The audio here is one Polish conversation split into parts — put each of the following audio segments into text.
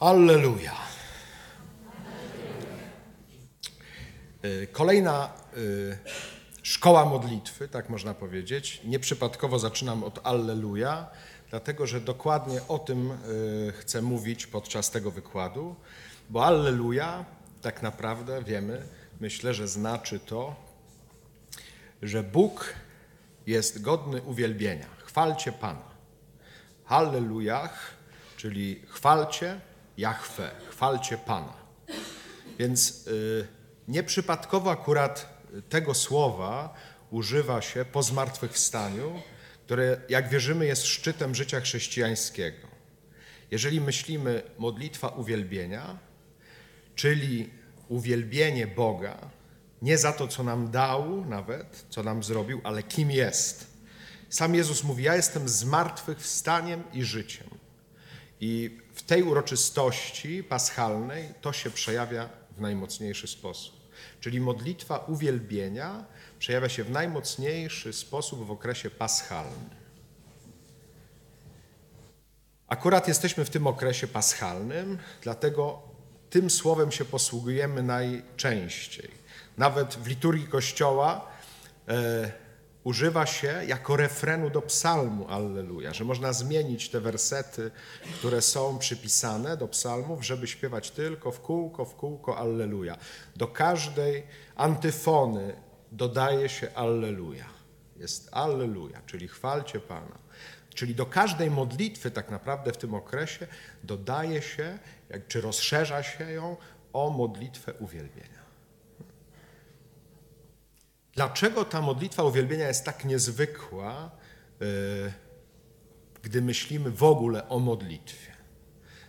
Alleluja. Y, kolejna y, szkoła modlitwy, tak można powiedzieć. Nieprzypadkowo zaczynam od Alleluja, dlatego że dokładnie o tym y, chcę mówić podczas tego wykładu, bo Alleluja tak naprawdę wiemy, myślę, że znaczy to, że Bóg jest godny uwielbienia. Chwalcie Pana. Hallelujach, czyli chwalcie Jahwe, chwalcie Pana. Więc y, nieprzypadkowo akurat tego słowa używa się po zmartwychwstaniu, które, jak wierzymy, jest szczytem życia chrześcijańskiego. Jeżeli myślimy modlitwa uwielbienia, czyli uwielbienie Boga, nie za to, co nam dał nawet, co nam zrobił, ale kim jest. Sam Jezus mówi: Ja jestem zmartwychwstaniem i życiem. I w tej uroczystości paschalnej to się przejawia w najmocniejszy sposób. Czyli modlitwa uwielbienia przejawia się w najmocniejszy sposób w okresie paschalnym. Akurat jesteśmy w tym okresie paschalnym, dlatego tym słowem się posługujemy najczęściej. Nawet w liturgii Kościoła e, używa się jako refrenu do psalmu Alleluja, że można zmienić te wersety, które są przypisane do psalmów, żeby śpiewać tylko w kółko, w kółko Alleluja. Do każdej antyfony dodaje się Alleluja. Jest Alleluja, czyli chwalcie Pana. Czyli do każdej modlitwy tak naprawdę w tym okresie dodaje się, czy rozszerza się ją o modlitwę uwielbienia. Dlaczego ta modlitwa uwielbienia jest tak niezwykła, e, gdy myślimy w ogóle o modlitwie?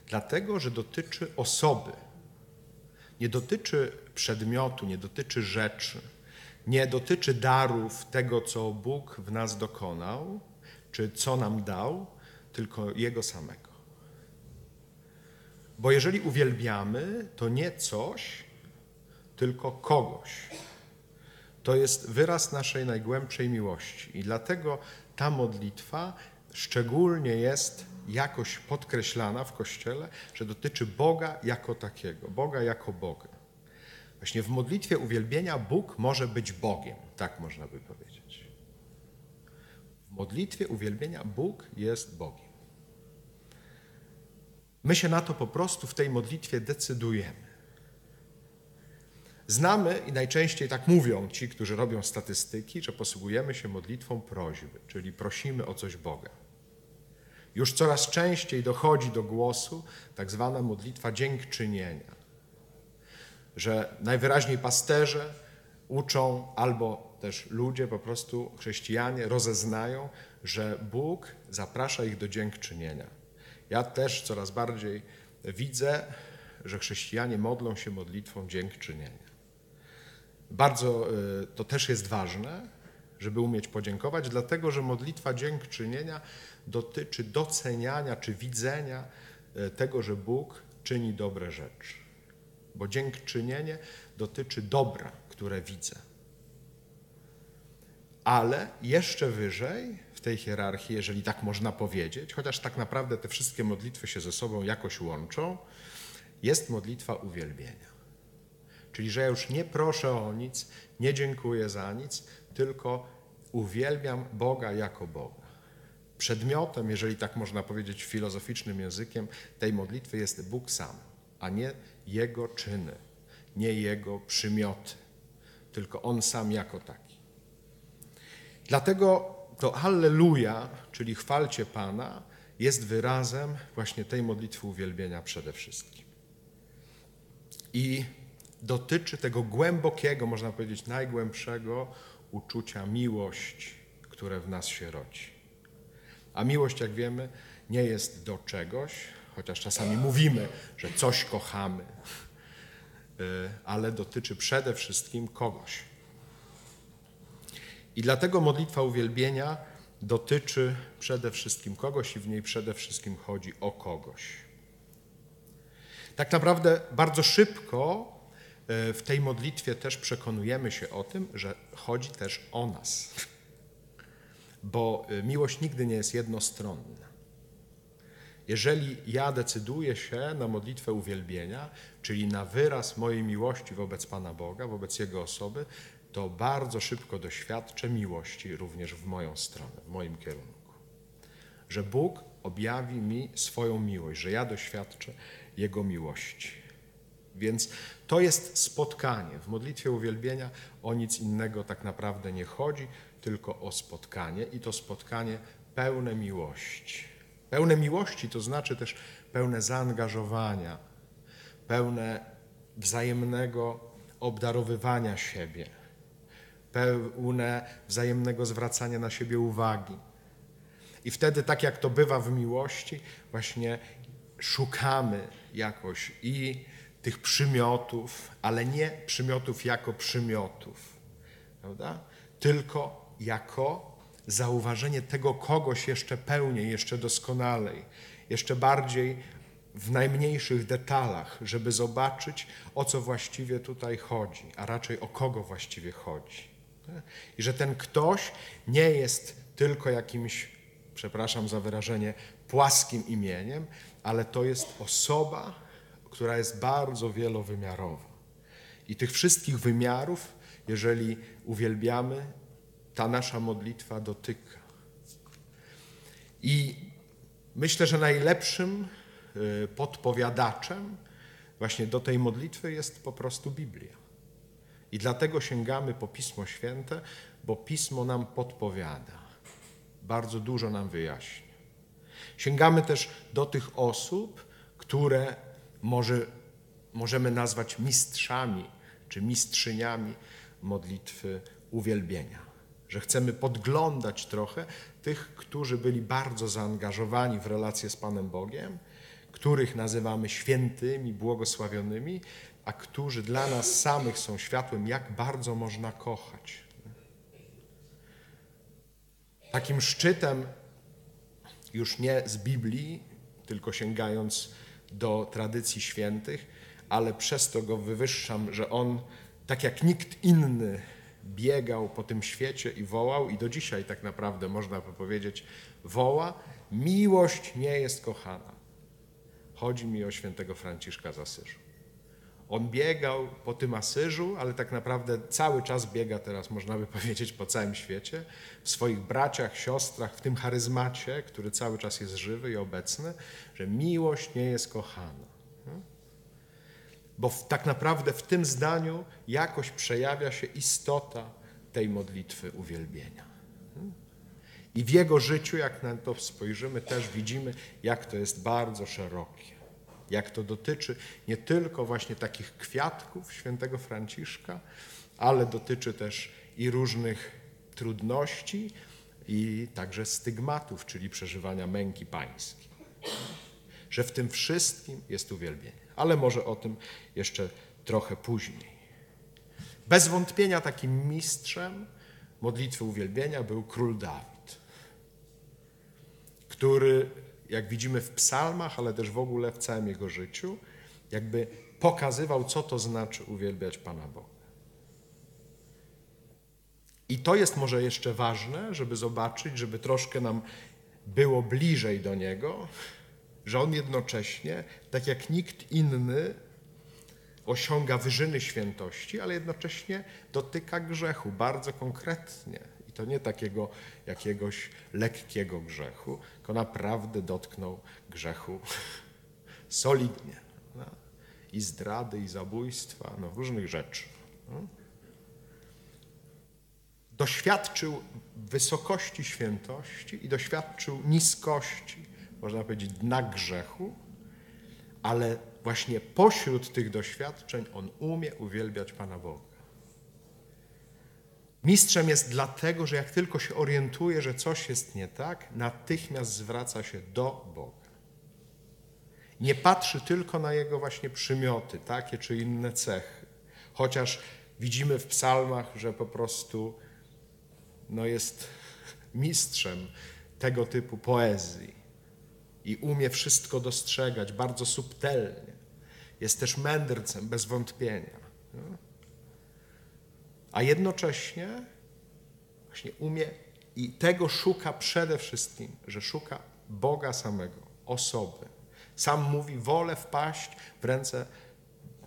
Dlatego, że dotyczy osoby. Nie dotyczy przedmiotu, nie dotyczy rzeczy, nie dotyczy darów tego, co Bóg w nas dokonał, czy co nam dał, tylko Jego samego. Bo jeżeli uwielbiamy, to nie coś, tylko kogoś to jest wyraz naszej najgłębszej miłości. I dlatego ta modlitwa szczególnie jest jakoś podkreślana w Kościele, że dotyczy Boga jako takiego, Boga jako Boga. Właśnie w modlitwie uwielbienia Bóg może być Bogiem, tak można by powiedzieć. W modlitwie uwielbienia Bóg jest Bogiem. My się na to po prostu w tej modlitwie decydujemy. Znamy i najczęściej tak mówią ci, którzy robią statystyki, że posługujemy się modlitwą prośby, czyli prosimy o coś Boga. Już coraz częściej dochodzi do głosu tak zwana modlitwa dziękczynienia, że najwyraźniej pasterze uczą albo też ludzie, po prostu chrześcijanie rozeznają, że Bóg zaprasza ich do dziękczynienia. Ja też coraz bardziej widzę, że chrześcijanie modlą się modlitwą dziękczynienia. Bardzo y, to też jest ważne, żeby umieć podziękować, dlatego że modlitwa dziękczynienia dotyczy doceniania czy widzenia y, tego, że Bóg czyni dobre rzeczy. Bo dziękczynienie dotyczy dobra, które widzę. Ale jeszcze wyżej w tej hierarchii, jeżeli tak można powiedzieć, chociaż tak naprawdę te wszystkie modlitwy się ze sobą jakoś łączą, jest modlitwa uwielbienia. Czyli, że ja już nie proszę o nic, nie dziękuję za nic, tylko uwielbiam Boga jako Boga. Przedmiotem, jeżeli tak można powiedzieć filozoficznym językiem, tej modlitwy jest Bóg sam, a nie Jego czyny, nie Jego przymioty, tylko On sam jako taki. Dlatego to Alleluja, czyli chwalcie Pana, jest wyrazem właśnie tej modlitwy uwielbienia przede wszystkim. I dotyczy tego głębokiego, można powiedzieć najgłębszego uczucia miłość, które w nas się rodzi. A miłość, jak wiemy, nie jest do czegoś, chociaż czasami mówimy, że coś kochamy, y, ale dotyczy przede wszystkim kogoś. I dlatego modlitwa uwielbienia dotyczy przede wszystkim kogoś i w niej przede wszystkim chodzi o kogoś. Tak naprawdę bardzo szybko w tej modlitwie też przekonujemy się o tym, że chodzi też o nas. Bo e, miłość nigdy nie jest jednostronna. jeżeli ja decyduję się na modlitwę uwielbienia, czyli na wyraz mojej miłości wobec Pana Boga, wobec Jego osoby, to bardzo szybko doświadczę miłości również w moją stronę, w moim kierunku. Że Bóg objawi mi swoją miłość, że ja doświadczę Jego miłości. Więc to jest spotkanie. W modlitwie uwielbienia o nic innego tak naprawdę nie chodzi, tylko o spotkanie i to spotkanie pełne miłości. Pełne miłości to znaczy też pełne zaangażowania, pełne wzajemnego obdarowywania siebie, pełne wzajemnego zwracania na siebie uwagi. I wtedy, tak jak to bywa w miłości, właśnie szukamy jakoś i tych przymiotów, ale nie przymiotów jako przymiotów, prawda? tylko jako zauważenie tego kogoś jeszcze pełniej, jeszcze doskonalej, jeszcze bardziej w najmniejszych detalach, żeby zobaczyć, o co właściwie tutaj chodzi, a raczej o kogo właściwie chodzi. I że ten ktoś nie jest tylko jakimś, przepraszam za wyrażenie, płaskim imieniem, ale to jest osoba, która jest bardzo wielowymiarowa. I tych wszystkich wymiarów, jeżeli uwielbiamy, ta nasza modlitwa dotyka. I myślę, że najlepszym y, podpowiadaczem właśnie do tej modlitwy jest po prostu Biblia. I dlatego sięgamy po Pismo Święte, bo Pismo nam podpowiada, bardzo dużo nam wyjaśnia. Sięgamy też do tych osób, które może, możemy nazwać mistrzami czy mistrzyniami modlitwy uwielbienia że chcemy podglądać trochę tych, którzy byli bardzo zaangażowani w relacje z Panem Bogiem, których nazywamy świętymi, błogosławionymi, a którzy dla nas samych są światłem, jak bardzo można kochać. Takim szczytem, już nie z Biblii, tylko sięgając do tradycji świętych, ale przez to go wywyższam, że on, tak jak nikt inny, biegał po tym świecie i wołał, i do dzisiaj tak naprawdę można by powiedzieć, woła: Miłość nie jest kochana. Chodzi mi o świętego Franciszka z Asyżu. On biegał po tym Asyżu, ale tak naprawdę cały czas biega teraz, można by powiedzieć, po całym świecie, w swoich braciach, siostrach, w tym charyzmacie, który cały czas jest żywy i obecny, że miłość nie jest kochana. Bo w, tak naprawdę w tym zdaniu jakoś przejawia się istota tej modlitwy uwielbienia. I w jego życiu, jak na to spojrzymy, też widzimy, jak to jest bardzo szerokie. Jak to dotyczy nie tylko właśnie takich kwiatków świętego Franciszka, ale dotyczy też i różnych trudności, i także stygmatów, czyli przeżywania męki pańskiej. Że w tym wszystkim jest uwielbienie ale może o tym jeszcze trochę później. Bez wątpienia takim mistrzem modlitwy uwielbienia był król Dawid, który, jak widzimy w psalmach, ale też w ogóle w całym jego życiu, jakby pokazywał, co to znaczy uwielbiać Pana Boga. I to jest może jeszcze ważne, żeby zobaczyć, żeby troszkę nam było bliżej do Niego, że on jednocześnie, tak jak nikt inny, osiąga wyżyny świętości, ale jednocześnie dotyka grzechu bardzo konkretnie. To nie takiego jakiegoś lekkiego grzechu, tylko naprawdę dotknął grzechu solidnie. No? I zdrady, i zabójstwa, no, różnych rzeczy. No? Doświadczył wysokości świętości i doświadczył niskości można powiedzieć, dna grzechu, ale właśnie pośród tych doświadczeń on umie uwielbiać Pana Boga. Mistrzem jest dlatego, że jak tylko się orientuje, że coś jest nie tak, natychmiast zwraca się do Boga. Nie patrzy tylko na jego właśnie przymioty, takie czy inne cechy. Chociaż widzimy w psalmach, że po prostu no jest mistrzem tego typu poezji i umie wszystko dostrzegać bardzo subtelnie. Jest też mędrcem, bez wątpienia. A jednocześnie właśnie umie i tego szuka przede wszystkim, że szuka Boga samego, osoby. Sam mówi, wolę wpaść w ręce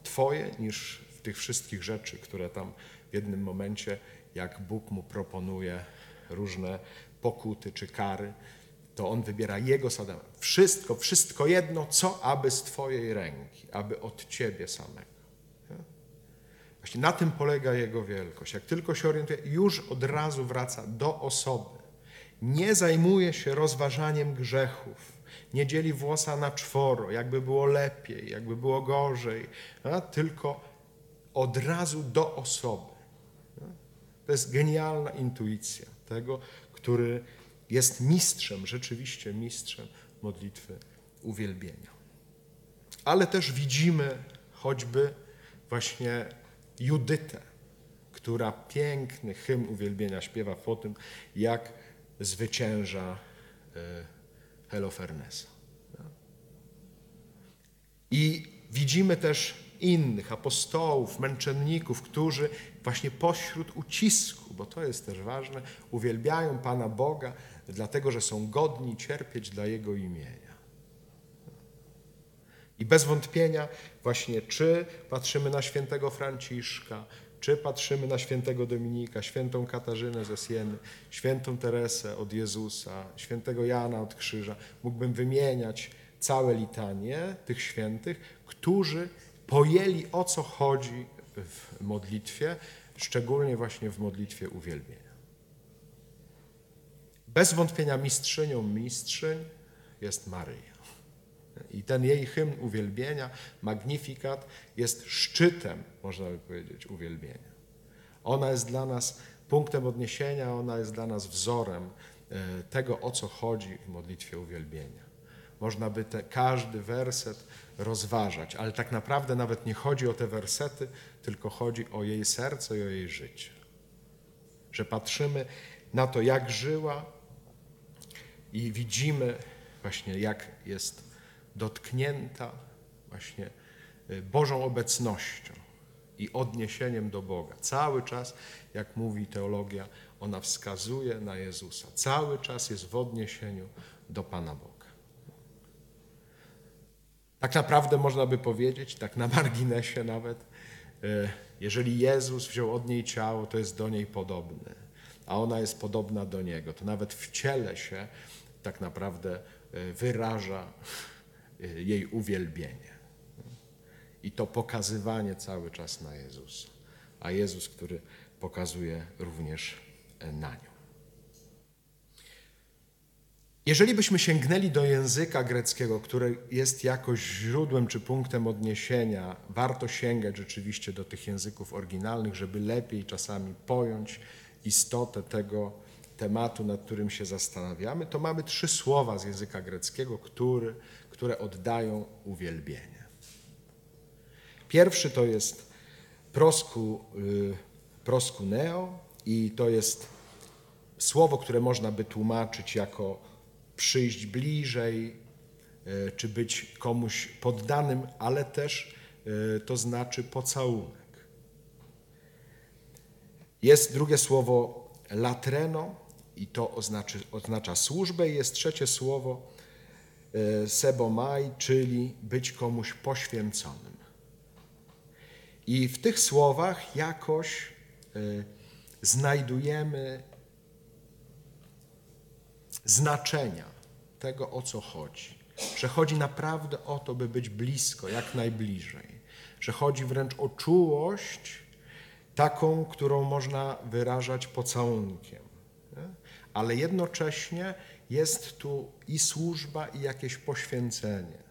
Twoje niż w tych wszystkich rzeczy, które tam w jednym momencie, jak Bóg mu proponuje różne pokuty czy kary, to on wybiera jego sadę. Wszystko, wszystko jedno, co aby z Twojej ręki, aby od Ciebie samego. Właśnie na tym polega jego wielkość. Jak tylko się orientuje, już od razu wraca do osoby. Nie zajmuje się rozważaniem grzechów. Nie dzieli włosa na czworo, jakby było lepiej, jakby było gorzej, a? tylko od razu do osoby. To jest genialna intuicja tego, który jest mistrzem, rzeczywiście mistrzem modlitwy uwielbienia. Ale też widzimy choćby właśnie Judytę, która piękny hymn uwielbienia śpiewa po tym, jak zwycięża e, Helofernesa. I widzimy też innych apostołów, męczenników, którzy właśnie pośród ucisku, bo to jest też ważne, uwielbiają Pana Boga, dlatego że są godni cierpieć dla Jego imienia. I bez wątpienia właśnie czy patrzymy na świętego Franciszka, czy patrzymy na świętego Dominika, świętą Katarzynę ze Sieny, świętą Teresę od Jezusa, świętego Jana od Krzyża, mógłbym wymieniać całe litanie tych świętych, którzy pojęli o co chodzi w modlitwie, szczególnie właśnie w modlitwie uwielbienia. Bez wątpienia mistrzynią mistrzyń jest Maryja. I ten jej hymn uwielbienia, Magnifikat, jest szczytem, można by powiedzieć, uwielbienia. Ona jest dla nas punktem odniesienia, ona jest dla nas wzorem e, tego, o co chodzi w modlitwie uwielbienia. Można by te, każdy werset rozważać, ale tak naprawdę nawet nie chodzi o te wersety, tylko chodzi o jej serce i o jej życie. Że patrzymy na to, jak żyła i widzimy właśnie, jak jest dotknięta właśnie y, Bożą obecnością i odniesieniem do Boga. Cały czas, jak mówi teologia, ona wskazuje na Jezusa. Cały czas jest w odniesieniu do Pana Boga. Tak naprawdę można by powiedzieć, tak na marginesie nawet, y, jeżeli Jezus wziął od niej ciało, to jest do niej podobny, a ona jest podobna do Niego. To nawet w ciele się tak naprawdę y, wyraża jej uwielbienie. I to pokazywanie cały czas na Jezusa, a Jezus, który pokazuje również e, na nią. Jeżeli byśmy sięgnęli do języka greckiego, który jest jakoś źródłem czy punktem odniesienia, warto sięgać rzeczywiście do tych języków oryginalnych, żeby lepiej czasami pojąć istotę tego tematu, nad którym się zastanawiamy, to mamy trzy słowa z języka greckiego, który które oddają uwielbienie. Pierwszy to jest prosku, y, proskuneo i to jest słowo, które można by tłumaczyć jako przyjść bliżej, y, czy być komuś poddanym, ale też y, to znaczy pocałunek. Jest drugie słowo latreno i to oznacza, oznacza służbę i jest trzecie słowo sebomai, czyli być komuś poświęconym. I w tych słowach jakoś e, znajdujemy znaczenia tego, o co chodzi. Że chodzi naprawdę o to, by być blisko, jak najbliżej. Że chodzi wręcz o czułość, taką, którą można wyrażać pocałunkiem. Ale jednocześnie jest tu i służba, i jakieś poświęcenie.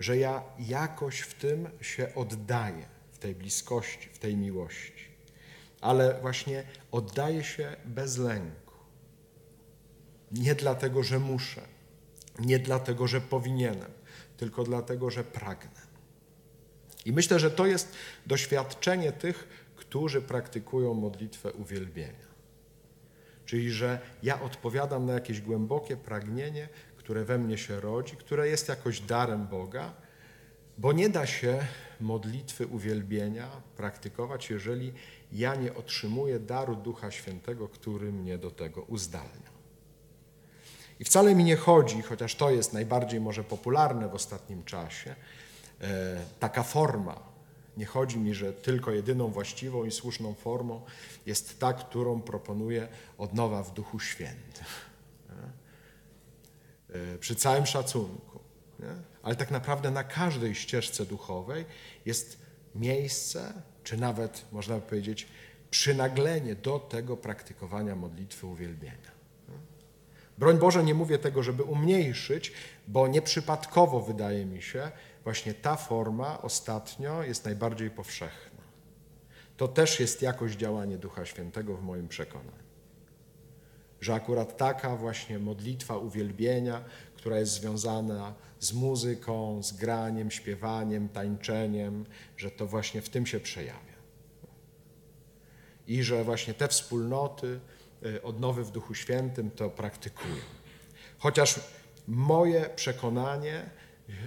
Że ja jakoś w tym się oddaję, w tej bliskości, w tej miłości. Ale właśnie oddaję się bez lęku. Nie dlatego, że muszę, nie dlatego, że powinienem, tylko dlatego, że pragnę. I myślę, że to jest doświadczenie tych, którzy praktykują modlitwę uwielbienia. Czyli, że ja odpowiadam na jakieś głębokie pragnienie, które we mnie się rodzi, które jest jakoś darem Boga, bo nie da się modlitwy uwielbienia praktykować, jeżeli ja nie otrzymuję daru Ducha Świętego, który mnie do tego uzdalnia. I wcale mi nie chodzi, chociaż to jest najbardziej może popularne w ostatnim czasie, e, taka forma. Nie chodzi mi, że tylko jedyną właściwą i słuszną formą jest ta, którą proponuje odnowa w Duchu Świętym. E, przy całym szacunku. Nie? Ale tak naprawdę na każdej ścieżce duchowej jest miejsce, czy nawet można by powiedzieć, przynaglenie do tego praktykowania modlitwy uwielbienia. Broń Boże, nie mówię tego, żeby umniejszyć, bo nieprzypadkowo wydaje mi się, właśnie ta forma ostatnio jest najbardziej powszechna. To też jest jakoś działanie Ducha Świętego w moim przekonaniu. Że akurat taka właśnie modlitwa uwielbienia, która jest związana z muzyką, z graniem, śpiewaniem, tańczeniem, że to właśnie w tym się przejawia. I że właśnie te wspólnoty, Y, odnowy w Duchu Świętym to praktykują. Chociaż moje przekonanie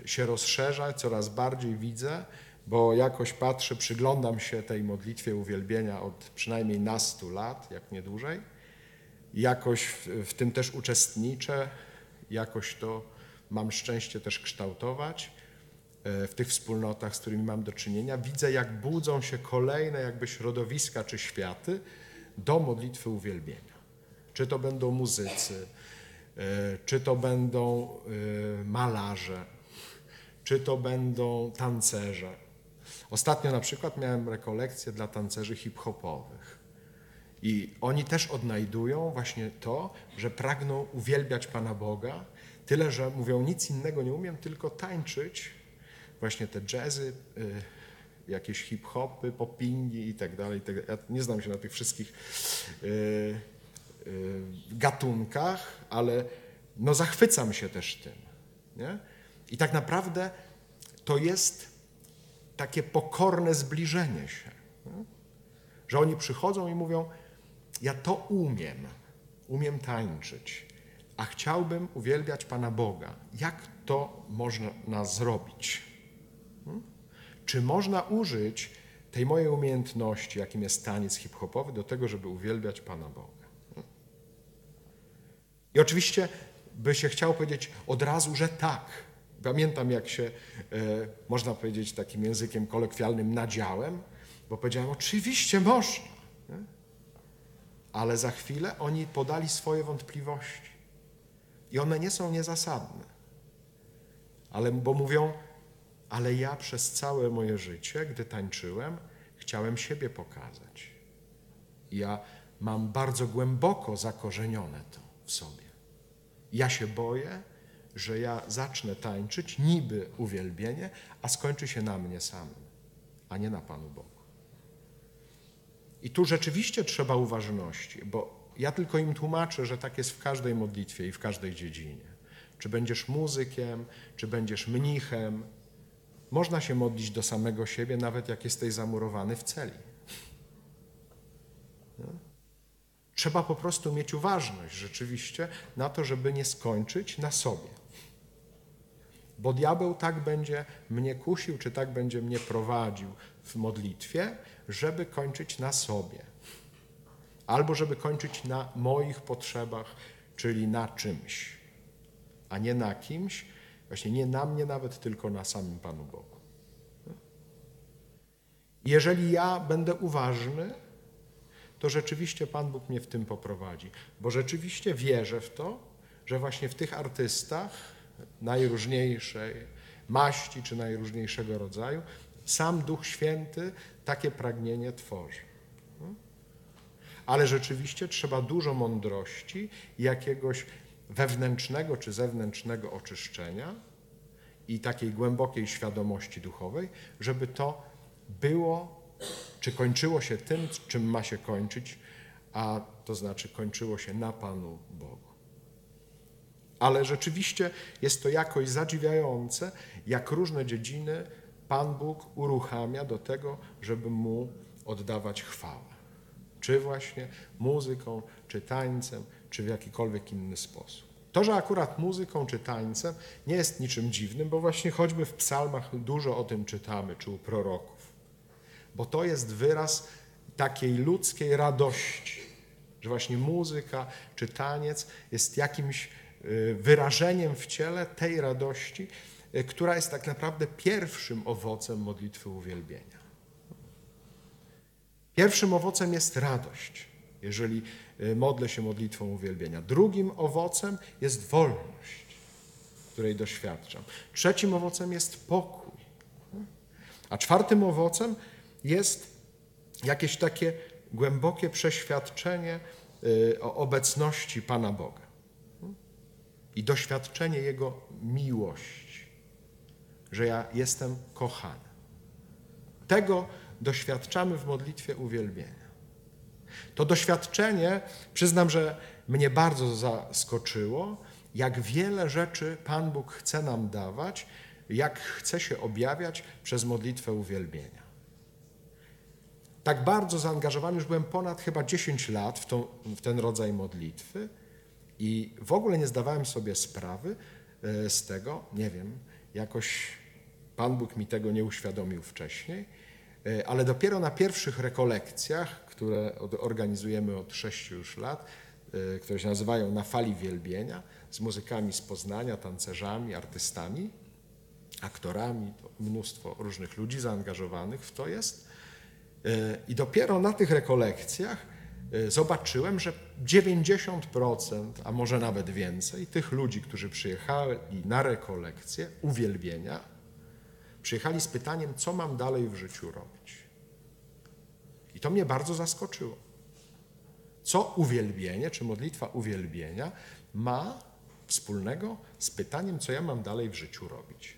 się rozszerza, coraz bardziej widzę, bo jakoś patrzę, przyglądam się tej modlitwie uwielbienia od przynajmniej nastu lat, jak nie dłużej. Jakoś w, w tym też uczestniczę, jakoś to mam szczęście też kształtować y, w tych wspólnotach, z którymi mam do czynienia. Widzę, jak budzą się kolejne jakby środowiska czy światy, do modlitwy uwielbienia. Czy to będą muzycy, e, czy to będą e, malarze, czy to będą tancerze. Ostatnio na przykład miałem rekolekcję dla tancerzy hip-hopowych. I oni też odnajdują właśnie to, że pragną uwielbiać Pana Boga, tyle że mówią nic innego nie umiem, tylko tańczyć właśnie te jazzy, e, jakieś hip-hopy, popingi i tak dalej. Tak ja nie znam się na tych wszystkich y, y, gatunkach, ale no zachwycam się też tym. Nie? I tak naprawdę to jest takie pokorne zbliżenie się. Że oni przychodzą i mówią, ja to umiem, umiem tańczyć, a chciałbym uwielbiać Pana Boga. Jak to można zrobić? Czy można użyć tej mojej umiejętności, jakim jest taniec hip-hopowy, do tego, żeby uwielbiać Pana Boga? I oczywiście by się chciał powiedzieć od razu, że tak. Pamiętam, jak się, e, można powiedzieć takim językiem kolokwialnym, nadziałem, bo powiedziałem, oczywiście można. Nie? Ale za chwilę oni podali swoje wątpliwości. I one nie są niezasadne. Ale, bo mówią, ale ja przez całe moje życie, gdy tańczyłem, chciałem siebie pokazać. Ja mam bardzo głęboko zakorzenione to w sobie. Ja się boję, że ja zacznę tańczyć, niby uwielbienie, a skończy się na mnie samym, a nie na Panu Bogu. I tu rzeczywiście trzeba uważności, bo ja tylko im tłumaczę, że tak jest w każdej modlitwie i w każdej dziedzinie. Czy będziesz muzykiem, czy będziesz mnichem, można się modlić do samego siebie, nawet jak jesteś zamurowany w celi. No. Trzeba po prostu mieć uważność rzeczywiście na to, żeby nie skończyć na sobie. Bo diabeł tak będzie mnie kusił, czy tak będzie mnie prowadził w modlitwie, żeby kończyć na sobie. Albo żeby kończyć na moich potrzebach, czyli na czymś, a nie na kimś, Właśnie nie na mnie nawet, tylko na samym Panu Bogu. Jeżeli ja będę uważny, to rzeczywiście Pan Bóg mnie w tym poprowadzi, bo rzeczywiście wierzę w to, że właśnie w tych artystach najróżniejszej maści czy najróżniejszego rodzaju sam Duch Święty takie pragnienie tworzy. Ale rzeczywiście trzeba dużo mądrości jakiegoś wewnętrznego czy zewnętrznego oczyszczenia i takiej głębokiej świadomości duchowej, żeby to było, czy kończyło się tym, czym ma się kończyć, a to znaczy kończyło się na Panu Bogu. Ale rzeczywiście jest to jakoś zadziwiające, jak różne dziedziny Pan Bóg uruchamia do tego, żeby Mu oddawać chwałę. Czy właśnie muzyką, czy tańcem, czy w jakikolwiek inny sposób. To, że akurat muzyką czy tańcem nie jest niczym dziwnym, bo właśnie choćby w psalmach dużo o tym czytamy, czy u proroków. Bo to jest wyraz takiej ludzkiej radości, że właśnie muzyka czy taniec jest jakimś y, wyrażeniem w ciele tej radości, y, która jest tak naprawdę pierwszym owocem modlitwy uwielbienia. Pierwszym owocem jest radość, jeżeli y, modlę się modlitwą uwielbienia. Drugim owocem jest wolność, której doświadczam. Trzecim owocem jest pokój. A czwartym owocem jest jakieś takie głębokie przeświadczenie y, o obecności Pana Boga i doświadczenie Jego miłości, że ja jestem kochany. Tego doświadczamy w modlitwie uwielbienia. To doświadczenie, przyznam, że mnie bardzo zaskoczyło, jak wiele rzeczy Pan Bóg chce nam dawać, jak chce się objawiać przez modlitwę uwielbienia. Tak bardzo zaangażowany już byłem ponad chyba 10 lat w, w ten rodzaj modlitwy i w ogóle nie zdawałem sobie sprawy e, z tego, nie wiem, jakoś Pan Bóg mi tego nie uświadomił wcześniej, e, ale dopiero na pierwszych rekolekcjach, które organizujemy od 6 już lat, e, które się nazywają Na fali wielbienia, z muzykami z Poznania, tancerzami, artystami, aktorami, mnóstwo różnych ludzi zaangażowanych w to jest. I dopiero na tych rekolekcjach e, zobaczyłem, że 90%, a może nawet więcej, tych ludzi, którzy przyjechali na rekolekcje uwielbienia, przyjechali z pytaniem, co mam dalej w życiu robić. I to mnie bardzo zaskoczyło. Co uwielbienie, czy modlitwa uwielbienia ma wspólnego z pytaniem, co ja mam dalej w życiu robić?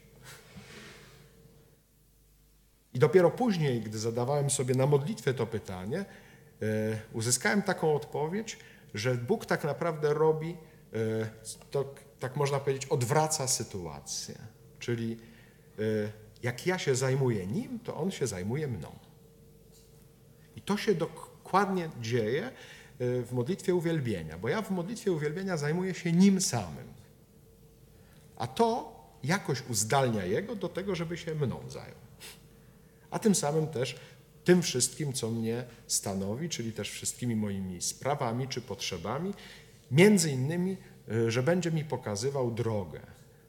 I dopiero później, gdy zadawałem sobie na modlitwę to pytanie, e, uzyskałem taką odpowiedź, że Bóg tak naprawdę robi, e, to, tak można powiedzieć, odwraca sytuację. Czyli e, jak ja się zajmuję Nim, to On się zajmuje mną. I to się dokładnie dzieje w modlitwie uwielbienia, bo ja w modlitwie uwielbienia zajmuję się Nim samym. A to jakoś uzdalnia Jego do tego, żeby się mną zajął a tym samym też tym wszystkim, co mnie stanowi, czyli też wszystkimi moimi sprawami czy potrzebami, między innymi, y, że będzie mi pokazywał drogę,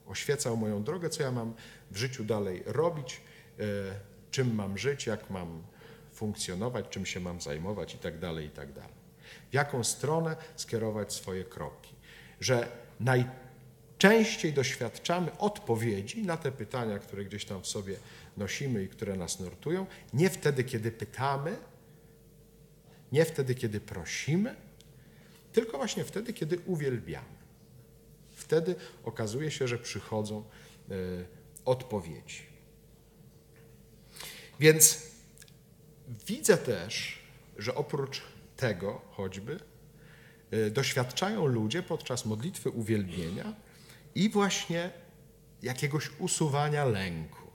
oświecał moją drogę, co ja mam w życiu dalej robić, y, czym mam żyć, jak mam funkcjonować, czym się mam zajmować i tak dalej, i tak. W jaką stronę skierować swoje kroki. Że najczęściej doświadczamy odpowiedzi na te pytania, które gdzieś tam w sobie nosimy i które nas nurtują, nie wtedy, kiedy pytamy, nie wtedy, kiedy prosimy, tylko właśnie wtedy, kiedy uwielbiamy. Wtedy okazuje się, że przychodzą y, odpowiedzi. Więc widzę też, że oprócz tego choćby y, doświadczają ludzie podczas modlitwy uwielbienia i właśnie jakiegoś usuwania lęku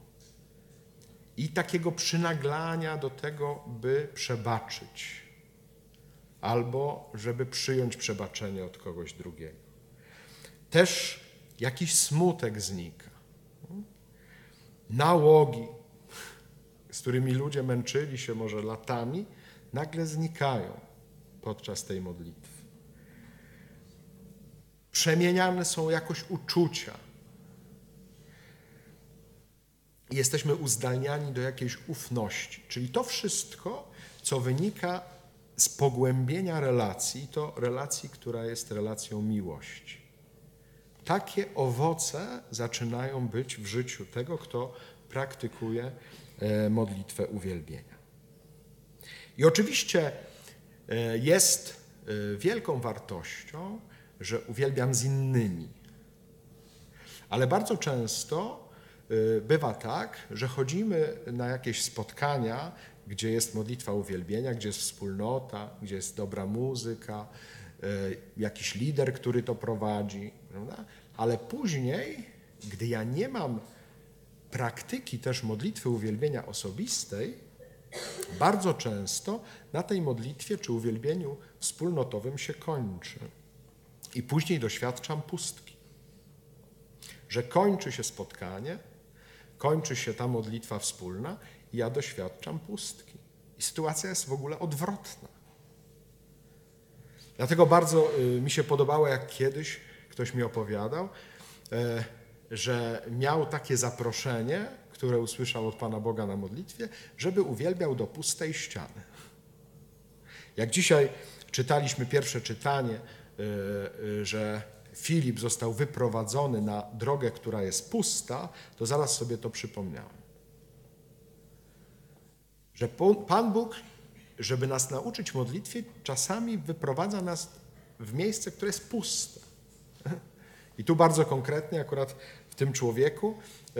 i takiego przynaglania do tego, by przebaczyć, albo żeby przyjąć przebaczenie od kogoś drugiego. Też jakiś smutek znika. Nałogi, z którymi ludzie męczyli się może latami, nagle znikają podczas tej modlitwy. Przemieniane są jakoś uczucia i jesteśmy uzdalniani do jakiejś ufności. Czyli to wszystko, co wynika z pogłębienia relacji, to relacji, która jest relacją miłości. Takie owoce zaczynają być w życiu tego, kto praktykuje e, modlitwę uwielbienia. I oczywiście e, jest e, wielką wartością, że uwielbiam z innymi. Ale bardzo często bywa tak, że chodzimy na jakieś spotkania, gdzie jest modlitwa uwielbienia, gdzie jest wspólnota, gdzie jest dobra muzyka, y, jakiś lider, który to prowadzi, prawda? ale później, gdy ja nie mam praktyki też modlitwy uwielbienia osobistej, bardzo często na tej modlitwie czy uwielbieniu wspólnotowym się kończy. I później doświadczam pustki. Że kończy się spotkanie, kończy się ta modlitwa wspólna ja doświadczam pustki. I sytuacja jest w ogóle odwrotna. Dlatego bardzo y, mi się podobało, jak kiedyś ktoś mi opowiadał, e, że miał takie zaproszenie, które usłyszał od Pana Boga na modlitwie, żeby uwielbiał do pustej ściany. Jak dzisiaj czytaliśmy pierwsze czytanie, e, e, że Filip został wyprowadzony na drogę, która jest pusta, to zaraz sobie to przypomniałem. Że Pan Bóg, żeby nas nauczyć modlitwie, czasami wyprowadza nas w miejsce, które jest puste. I tu bardzo konkretnie, akurat w tym człowieku, e,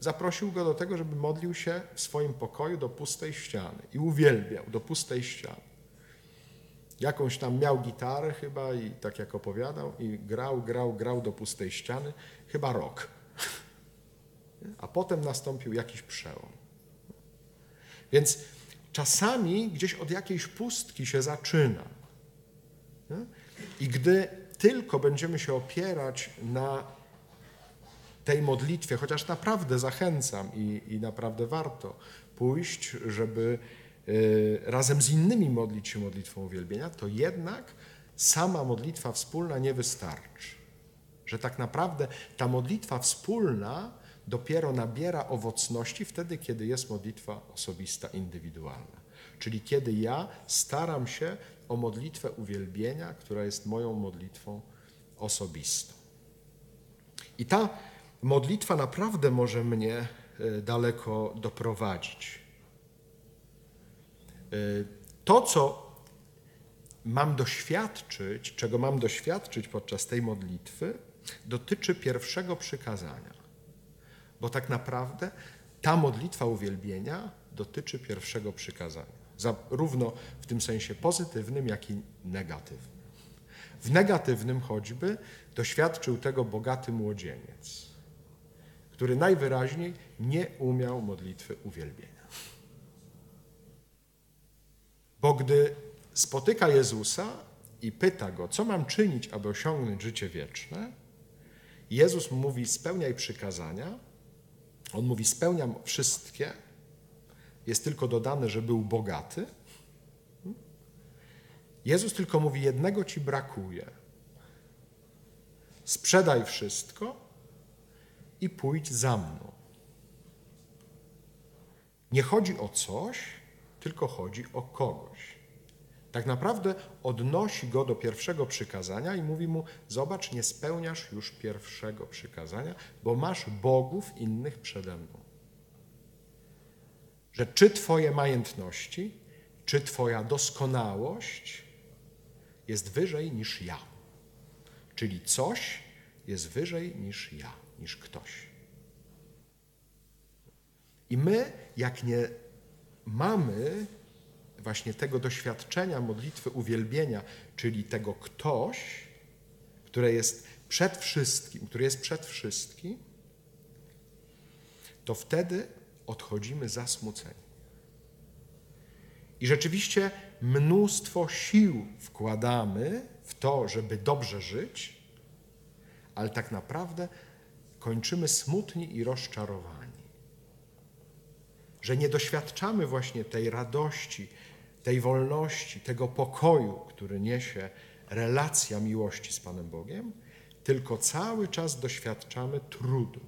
zaprosił go do tego, żeby modlił się w swoim pokoju do pustej ściany i uwielbiał do pustej ściany. Jakąś tam miał gitarę chyba i tak jak opowiadał i grał, grał, grał do pustej ściany, chyba rok. A potem nastąpił jakiś przełom. Więc czasami gdzieś od jakiejś pustki się zaczyna. I gdy tylko będziemy się opierać na tej modlitwie, chociaż naprawdę zachęcam i, i naprawdę warto pójść, żeby razem z innymi modlić się modlitwą uwielbienia, to jednak sama modlitwa wspólna nie wystarczy. Że tak naprawdę ta modlitwa wspólna dopiero nabiera owocności wtedy, kiedy jest modlitwa osobista, indywidualna. Czyli kiedy ja staram się o modlitwę uwielbienia, która jest moją modlitwą osobistą. I ta modlitwa naprawdę może mnie e, daleko doprowadzić. E, to, co mam doświadczyć, czego mam doświadczyć podczas tej modlitwy, dotyczy pierwszego przykazania. Bo tak naprawdę ta modlitwa uwielbienia dotyczy pierwszego przykazania. Zarówno w tym sensie pozytywnym, jak i negatywnym. W negatywnym choćby doświadczył tego bogaty młodzieniec, który najwyraźniej nie umiał modlitwy uwielbienia. Bo gdy spotyka Jezusa i pyta go, co mam czynić, aby osiągnąć życie wieczne, Jezus mówi: spełniaj przykazania. On mówi: spełniam wszystkie. Jest tylko dodane, że był bogaty. Jezus tylko mówi: jednego ci brakuje. Sprzedaj wszystko i pójdź za mną. Nie chodzi o coś, tylko chodzi o kogoś tak naprawdę odnosi go do pierwszego przykazania i mówi mu: Zobacz, nie spełniasz już pierwszego przykazania, bo masz bogów innych przede mną. Że czy Twoje majętności, czy Twoja doskonałość jest wyżej niż ja. Czyli coś jest wyżej niż ja, niż ktoś. I my, jak nie mamy właśnie tego doświadczenia modlitwy uwielbienia, czyli tego ktoś, które jest przed wszystkim, który jest przed wszystkim, to wtedy odchodzimy zasmuceni. I rzeczywiście mnóstwo sił wkładamy w to, żeby dobrze żyć, ale tak naprawdę kończymy smutni i rozczarowani. Że nie doświadczamy właśnie tej radości, tej wolności, tego pokoju, który niesie relacja miłości z Panem Bogiem, tylko cały czas doświadczamy trudu.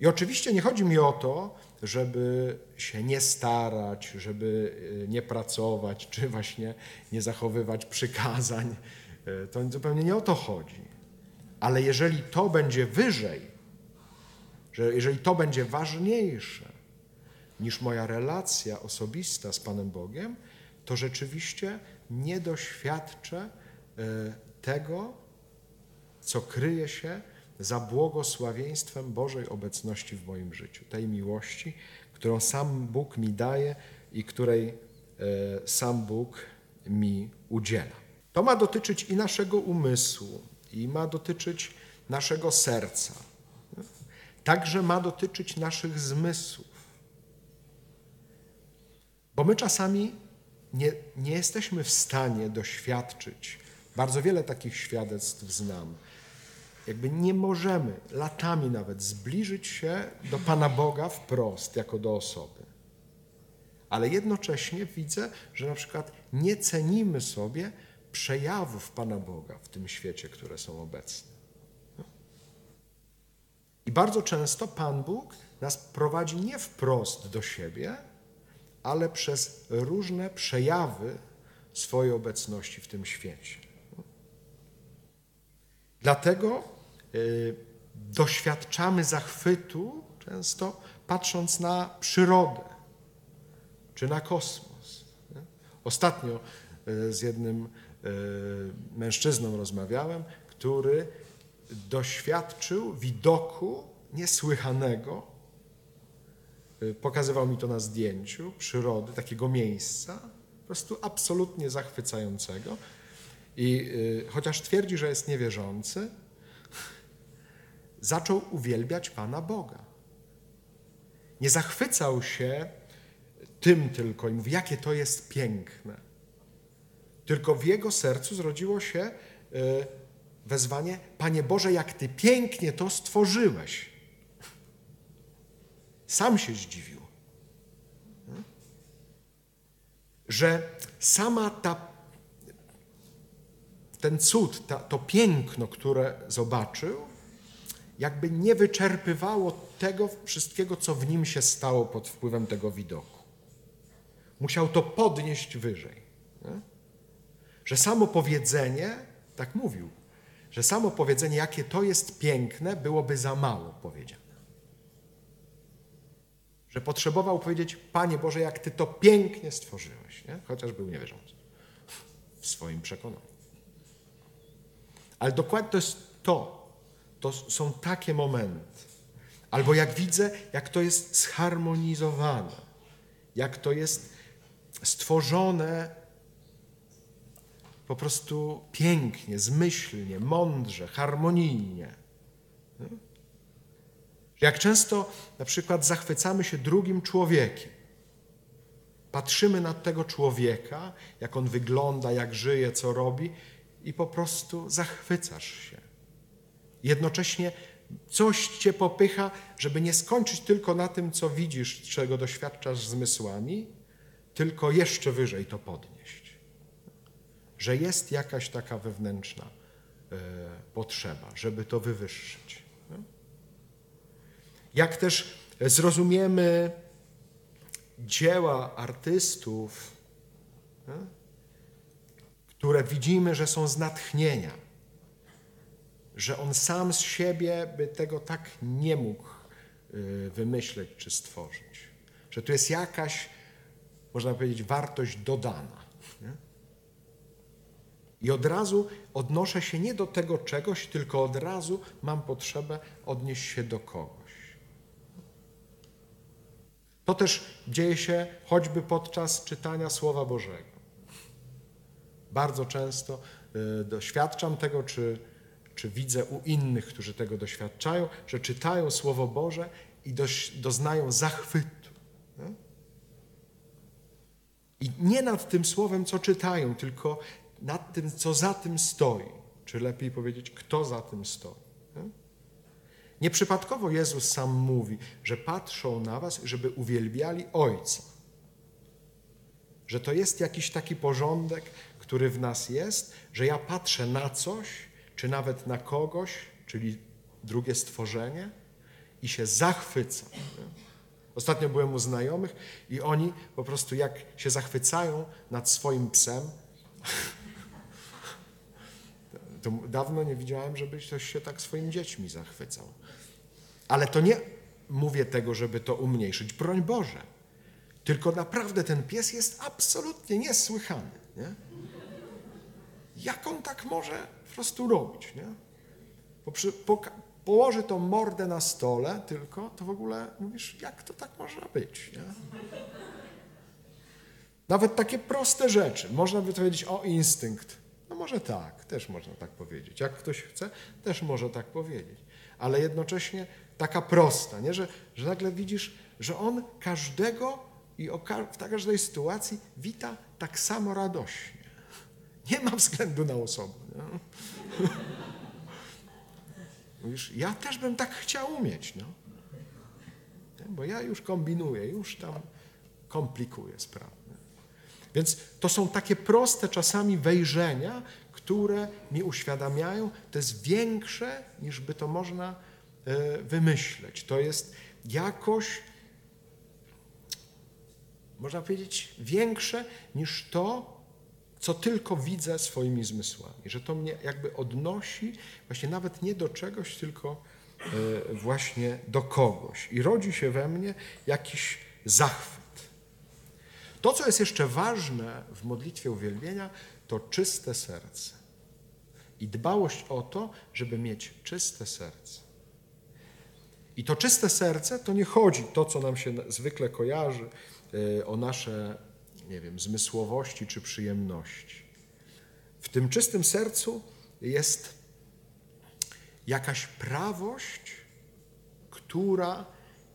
I oczywiście nie chodzi mi o to, żeby się nie starać, żeby e, nie pracować, czy właśnie nie zachowywać przykazań. E, to zupełnie nie o to chodzi. Ale jeżeli to będzie wyżej, że jeżeli to będzie ważniejsze, niż moja relacja osobista z Panem Bogiem, to rzeczywiście nie doświadczę e, tego, co kryje się za błogosławieństwem Bożej obecności w moim życiu, tej miłości, którą sam Bóg mi daje i której e, sam Bóg mi udziela. To ma dotyczyć i naszego umysłu, i ma dotyczyć naszego serca. Także ma dotyczyć naszych zmysłów. Bo my czasami nie, nie jesteśmy w stanie doświadczyć, bardzo wiele takich świadectw znam, jakby nie możemy latami nawet zbliżyć się do Pana Boga wprost, jako do osoby. Ale jednocześnie widzę, że na przykład nie cenimy sobie przejawów Pana Boga w tym świecie, które są obecne. I bardzo często Pan Bóg nas prowadzi nie wprost do siebie, ale przez różne przejawy swojej obecności w tym świecie. Dlatego y, doświadczamy zachwytu często patrząc na przyrodę czy na kosmos. Ostatnio y, z jednym y, mężczyzną rozmawiałem, który doświadczył widoku niesłychanego. Y, pokazywał mi to na zdjęciu przyrody, takiego miejsca, po prostu absolutnie zachwycającego. I chociaż twierdzi, że jest niewierzący, zaczął uwielbiać Pana Boga. Nie zachwycał się tym tylko i mówi, jakie to jest piękne. Tylko w jego sercu zrodziło się e, wezwanie, Panie Boże, jak Ty pięknie to stworzyłeś. Sam się zdziwił, że sama ta, ten cud, ta, to piękno, które zobaczył, jakby nie wyczerpywało tego wszystkiego, co w nim się stało pod wpływem tego widoku. Musiał to podnieść wyżej. Nie? Że samo powiedzenie, tak mówił, że samo powiedzenie, jakie to jest piękne, byłoby za mało powiedziane. Że potrzebował powiedzieć, Panie Boże, jak Ty to pięknie stworzyłeś, nie? chociaż był niewierzący w swoim przekonaniu. Ale dokładnie to jest to, to są takie momenty. Albo jak widzę, jak to jest zharmonizowane, jak to jest stworzone po prostu pięknie, zmyślnie, mądrze, harmonijnie. Jak często na przykład zachwycamy się drugim człowiekiem. Patrzymy na tego człowieka, jak on wygląda, jak żyje, co robi, i po prostu zachwycasz się. Jednocześnie coś cię popycha, żeby nie skończyć tylko na tym, co widzisz, czego doświadczasz zmysłami, tylko jeszcze wyżej to podnieść. Że jest jakaś taka wewnętrzna e, potrzeba, żeby to wywyższyć. Jak też zrozumiemy dzieła artystów, które widzimy, że są z natchnienia, że on sam z siebie by tego tak nie mógł e, wymyśleć czy stworzyć. Że tu jest jakaś można powiedzieć, wartość dodana. I od razu odnoszę się nie do tego czegoś, tylko od razu mam potrzebę odnieść się do kogoś. To też dzieje się choćby podczas czytania Słowa Bożego. Bardzo często y, doświadczam tego, czy, czy widzę u innych, którzy tego doświadczają, że czytają Słowo Boże i doznają zachwytu. I nie nad tym słowem, co czytają, tylko nad tym, co za tym stoi. Czy lepiej powiedzieć, kto za tym stoi. Nieprzypadkowo Jezus sam mówi, że patrzą na was, żeby uwielbiali Ojca. Że to jest jakiś taki porządek, który w nas jest, że ja patrzę na coś, czy nawet na kogoś, czyli drugie stworzenie, i się zachwycam. Ostatnio byłem u znajomych i oni po prostu jak się zachwycają nad swoim psem, to dawno nie widziałem, żeby ktoś się tak swoimi dziećmi zachwycał. Ale to nie mówię tego, żeby to umniejszyć, broń Boże. Tylko naprawdę ten pies jest absolutnie niesłychany. Nie? Jak on tak może po prostu robić? Nie? położy tą mordę na stole tylko, to w ogóle mówisz, jak to tak można być? Nie? Nawet takie proste rzeczy. Można by powiedzieć o instynkt. No może tak, też można tak powiedzieć. Jak ktoś chce, też może tak powiedzieć. Ale jednocześnie taka prosta, nie? Że, że nagle widzisz, że on każdego i w każdej sytuacji wita tak samo radośnie. Nie ma względu na osobę. Nie? Mówisz, ja też bym tak chciał umieć, no. Bo ja już kombinuję, już tam komplikuję sprawę. Więc to są takie proste czasami wejrzenia, które mi uświadamiają, to jest większe niż by to można wymyśleć. To jest jakoś, można powiedzieć, większe niż to, co tylko widzę swoimi zmysłami. Że to mnie jakby odnosi właśnie nawet nie do czegoś, tylko e, właśnie do kogoś. I rodzi się we mnie jakiś zachwyt. To, co jest jeszcze ważne w modlitwie uwielbienia, to czyste serce. I dbałość o to, żeby mieć czyste serce. I to czyste serce to nie chodzi to, co nam się zwykle kojarzy, e, o nasze, nie wiem, zmysłowości czy przyjemności. W tym czystym sercu jest jakaś prawość, która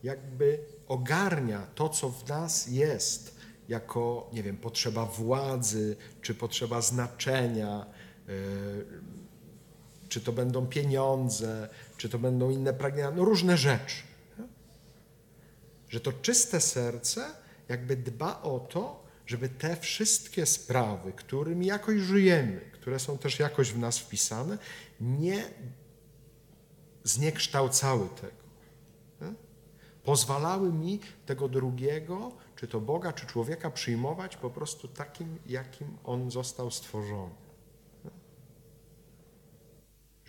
jakby ogarnia to, co w nas jest, jako, nie wiem, potrzeba władzy, czy potrzeba znaczenia, e, czy to będą pieniądze, czy to będą inne pragnienia, no różne rzeczy. Że to czyste serce jakby dba o to, żeby te wszystkie sprawy, którymi jakoś żyjemy, które są też jakoś w nas wpisane, nie zniekształcały tego. Pozwalały mi tego drugiego czy to Boga, czy człowieka przyjmować po prostu takim, jakim on został stworzony.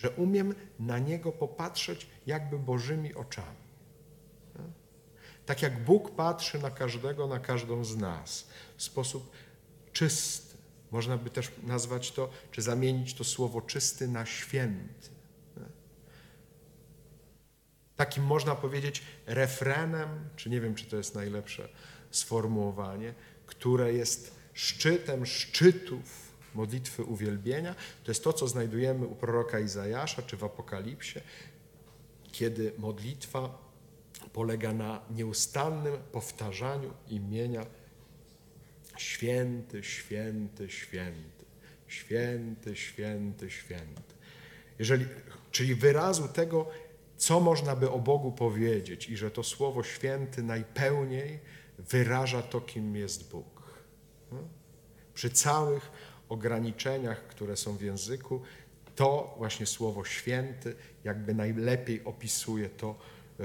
Że umiem na niego popatrzeć jakby Bożymi oczami. Tak jak Bóg patrzy na każdego, na każdą z nas w sposób czysty. Można by też nazwać to, czy zamienić to słowo czysty na święty. Takim można powiedzieć refrenem, czy nie wiem, czy to jest najlepsze sformułowanie, które jest szczytem szczytów modlitwy uwielbienia. To jest to, co znajdujemy u proroka Izajasza czy w Apokalipsie, kiedy modlitwa polega na nieustannym powtarzaniu imienia Święty, święty, święty, święty, święty, święty. Jeżeli, czyli wyrazu tego, co można by o Bogu powiedzieć i że to słowo święty najpełniej wyraża to, kim jest Bóg. Przy całych ograniczeniach, które są w języku, to właśnie słowo święty jakby najlepiej opisuje to, e,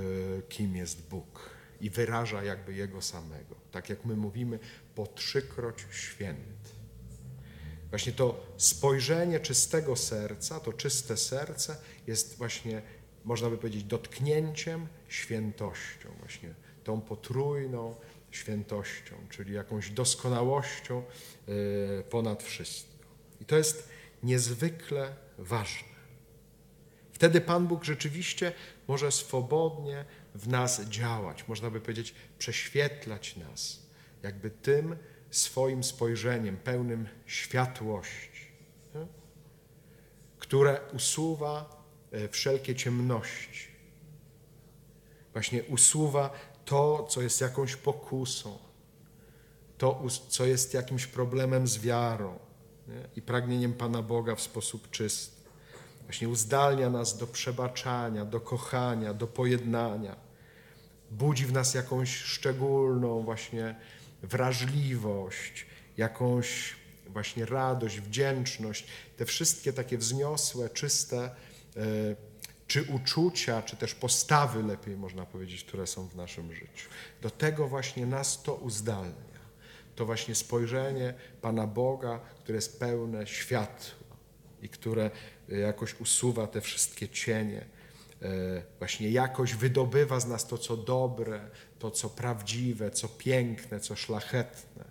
kim jest Bóg i wyraża jakby Jego samego. Tak jak my mówimy, po trzykroć święty. Właśnie to spojrzenie czystego serca, to czyste serce jest właśnie, można by powiedzieć, dotknięciem świętością, właśnie tą potrójną świętością, czyli jakąś doskonałością e, ponad wszystko. I to jest niezwykle ważne. Wtedy Pan Bóg rzeczywiście może swobodnie w nas działać, można by powiedzieć, prześwietlać nas, jakby tym swoim spojrzeniem pełnym światłości, które usuwa e, wszelkie ciemności. Właśnie usuwa to, co jest jakąś pokusą, to, co jest jakimś problemem z wiarą nie? i pragnieniem Pana Boga w sposób czysty. Właśnie uzdalnia nas do przebaczania, do kochania, do pojednania. Budzi w nas jakąś szczególną właśnie wrażliwość, jakąś właśnie radość, wdzięczność. Te wszystkie takie wzniosłe, czyste e, czy uczucia, czy też postawy, lepiej można powiedzieć, które są w naszym życiu. Do tego właśnie nas to uzdalnia. To właśnie spojrzenie Pana Boga, które jest pełne światła i które e, jakoś usuwa te wszystkie cienie. E, właśnie jakoś wydobywa z nas to, co dobre, to, co prawdziwe, co piękne, co szlachetne.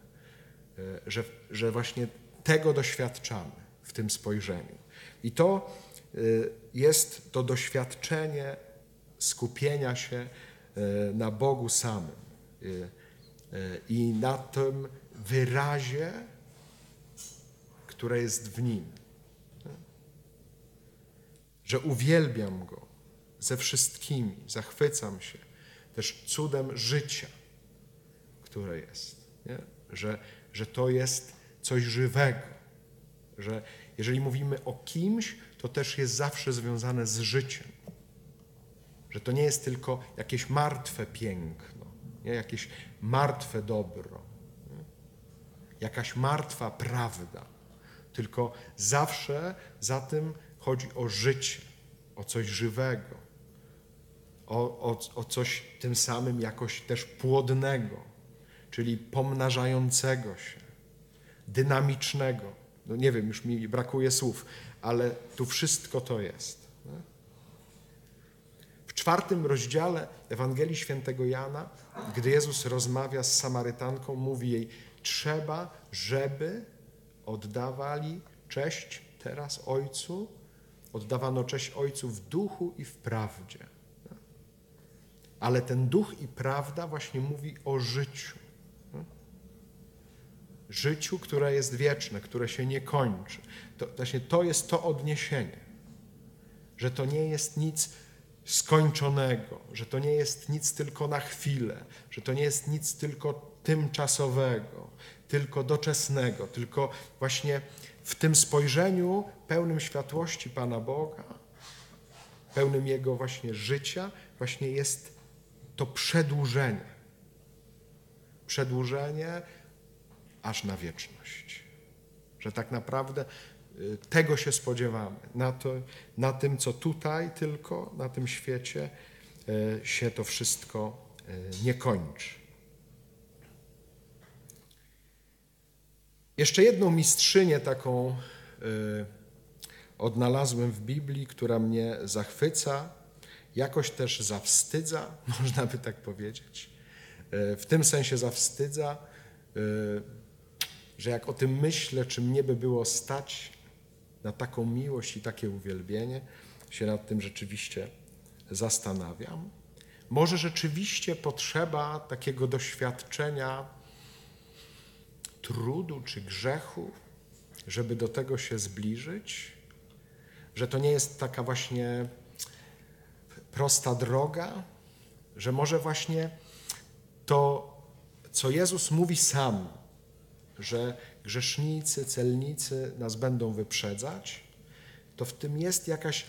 E, że, że właśnie tego doświadczamy w tym spojrzeniu. I to jest to doświadczenie skupienia się y, na Bogu samym y, i na tym wyrazie, które jest w Nim. Że uwielbiam Go ze wszystkimi, zachwycam się też cudem życia, które jest. Nie? Że, że to jest coś żywego, że jeżeli mówimy o kimś, to też jest zawsze związane z życiem. Że to nie jest tylko jakieś martwe piękno, nie? jakieś martwe dobro, nie? jakaś martwa prawda, tylko zawsze za tym chodzi o życie, o coś żywego, o, o, o coś tym samym jakoś też płodnego, czyli pomnażającego się, dynamicznego. No nie wiem, już mi brakuje słów, ale tu wszystko to jest. W czwartym rozdziale Ewangelii Świętego Jana, gdy Jezus rozmawia z Samarytanką, mówi jej: Trzeba, żeby oddawali cześć teraz Ojcu, oddawano cześć Ojcu w duchu i w prawdzie. Ale ten duch i prawda właśnie mówi o życiu. Życiu, które jest wieczne, które się nie kończy. To, właśnie to jest to odniesienie, że to nie jest nic skończonego, że to nie jest nic tylko na chwilę, że to nie jest nic tylko tymczasowego, tylko doczesnego, tylko właśnie w tym spojrzeniu pełnym światłości Pana Boga, pełnym Jego właśnie życia, właśnie jest to przedłużenie. Przedłużenie aż na wieczność. Że tak naprawdę y, tego się spodziewamy. Na, to, na tym, co tutaj tylko, na tym świecie y, się to wszystko y, nie kończy. Jeszcze jedną mistrzynię taką odnalazłem w Biblii, która mnie zachwyca, jakoś też zawstydza, można by tak powiedzieć. W tym sensie zawstydza, że jak o tym myślę, czy mnie by było stać na taką miłość i takie uwielbienie, się nad tym rzeczywiście zastanawiam. Może rzeczywiście potrzeba takiego doświadczenia trudu czy grzechu, żeby do tego się zbliżyć, że to nie jest taka właśnie prosta droga, że może właśnie to, co Jezus mówi sam, że grzesznicy, celnicy nas będą wyprzedzać, to w tym jest jakaś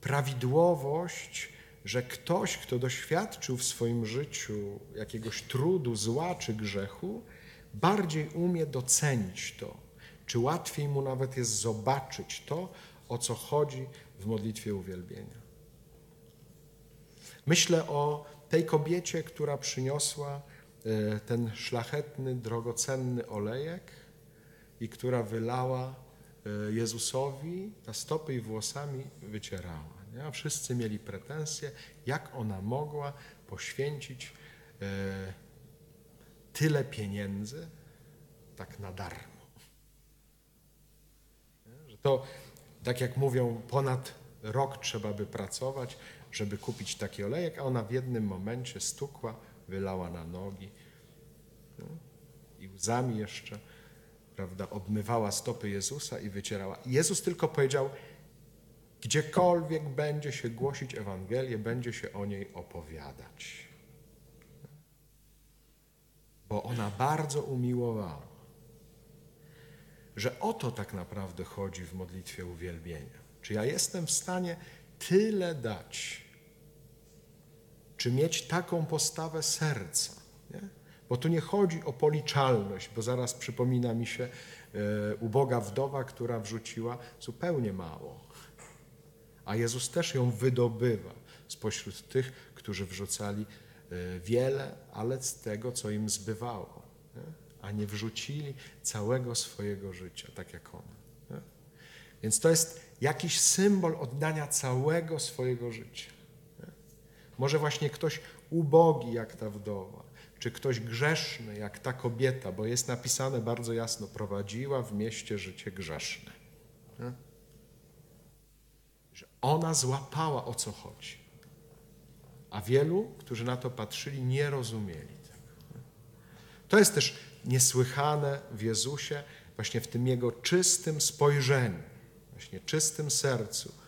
prawidłowość, że ktoś, kto doświadczył w swoim życiu jakiegoś trudu, zła czy grzechu, bardziej umie docenić to, czy łatwiej mu nawet jest zobaczyć to, o co chodzi w modlitwie uwielbienia. Myślę o tej kobiecie, która przyniosła ten szlachetny, drogocenny olejek i która wylała e, Jezusowi na stopy i włosami wycierała. Nie? Wszyscy mieli pretensje, jak ona mogła poświęcić e, tyle pieniędzy tak na darmo. Że to, tak jak mówią, ponad rok trzeba by pracować, żeby kupić taki olejek, a ona w jednym momencie stukła wylała na nogi no, i łzami jeszcze, prawda, obmywała stopy Jezusa i wycierała. Jezus tylko powiedział, gdziekolwiek będzie się głosić Ewangelię, będzie się o niej opowiadać. Bo ona bardzo umiłowała. Że o to tak naprawdę chodzi w modlitwie uwielbienia. Czy ja jestem w stanie tyle dać, czy mieć taką postawę serca. Nie? Bo tu nie chodzi o policzalność, bo zaraz przypomina mi się e, uboga wdowa, która wrzuciła zupełnie mało. A Jezus też ją wydobywa spośród tych, którzy wrzucali e, wiele, ale z tego, co im zbywało. Nie? A nie wrzucili całego swojego życia, tak jak ona. Nie? Więc to jest jakiś symbol oddania całego swojego życia. Może właśnie ktoś ubogi jak ta wdowa, czy ktoś grzeszny jak ta kobieta, bo jest napisane bardzo jasno, prowadziła w mieście życie grzeszne. Że ona złapała o co chodzi. A wielu, którzy na to patrzyli, nie rozumieli tego. To jest też niesłychane w Jezusie, właśnie w tym Jego czystym spojrzeniu, właśnie czystym sercu,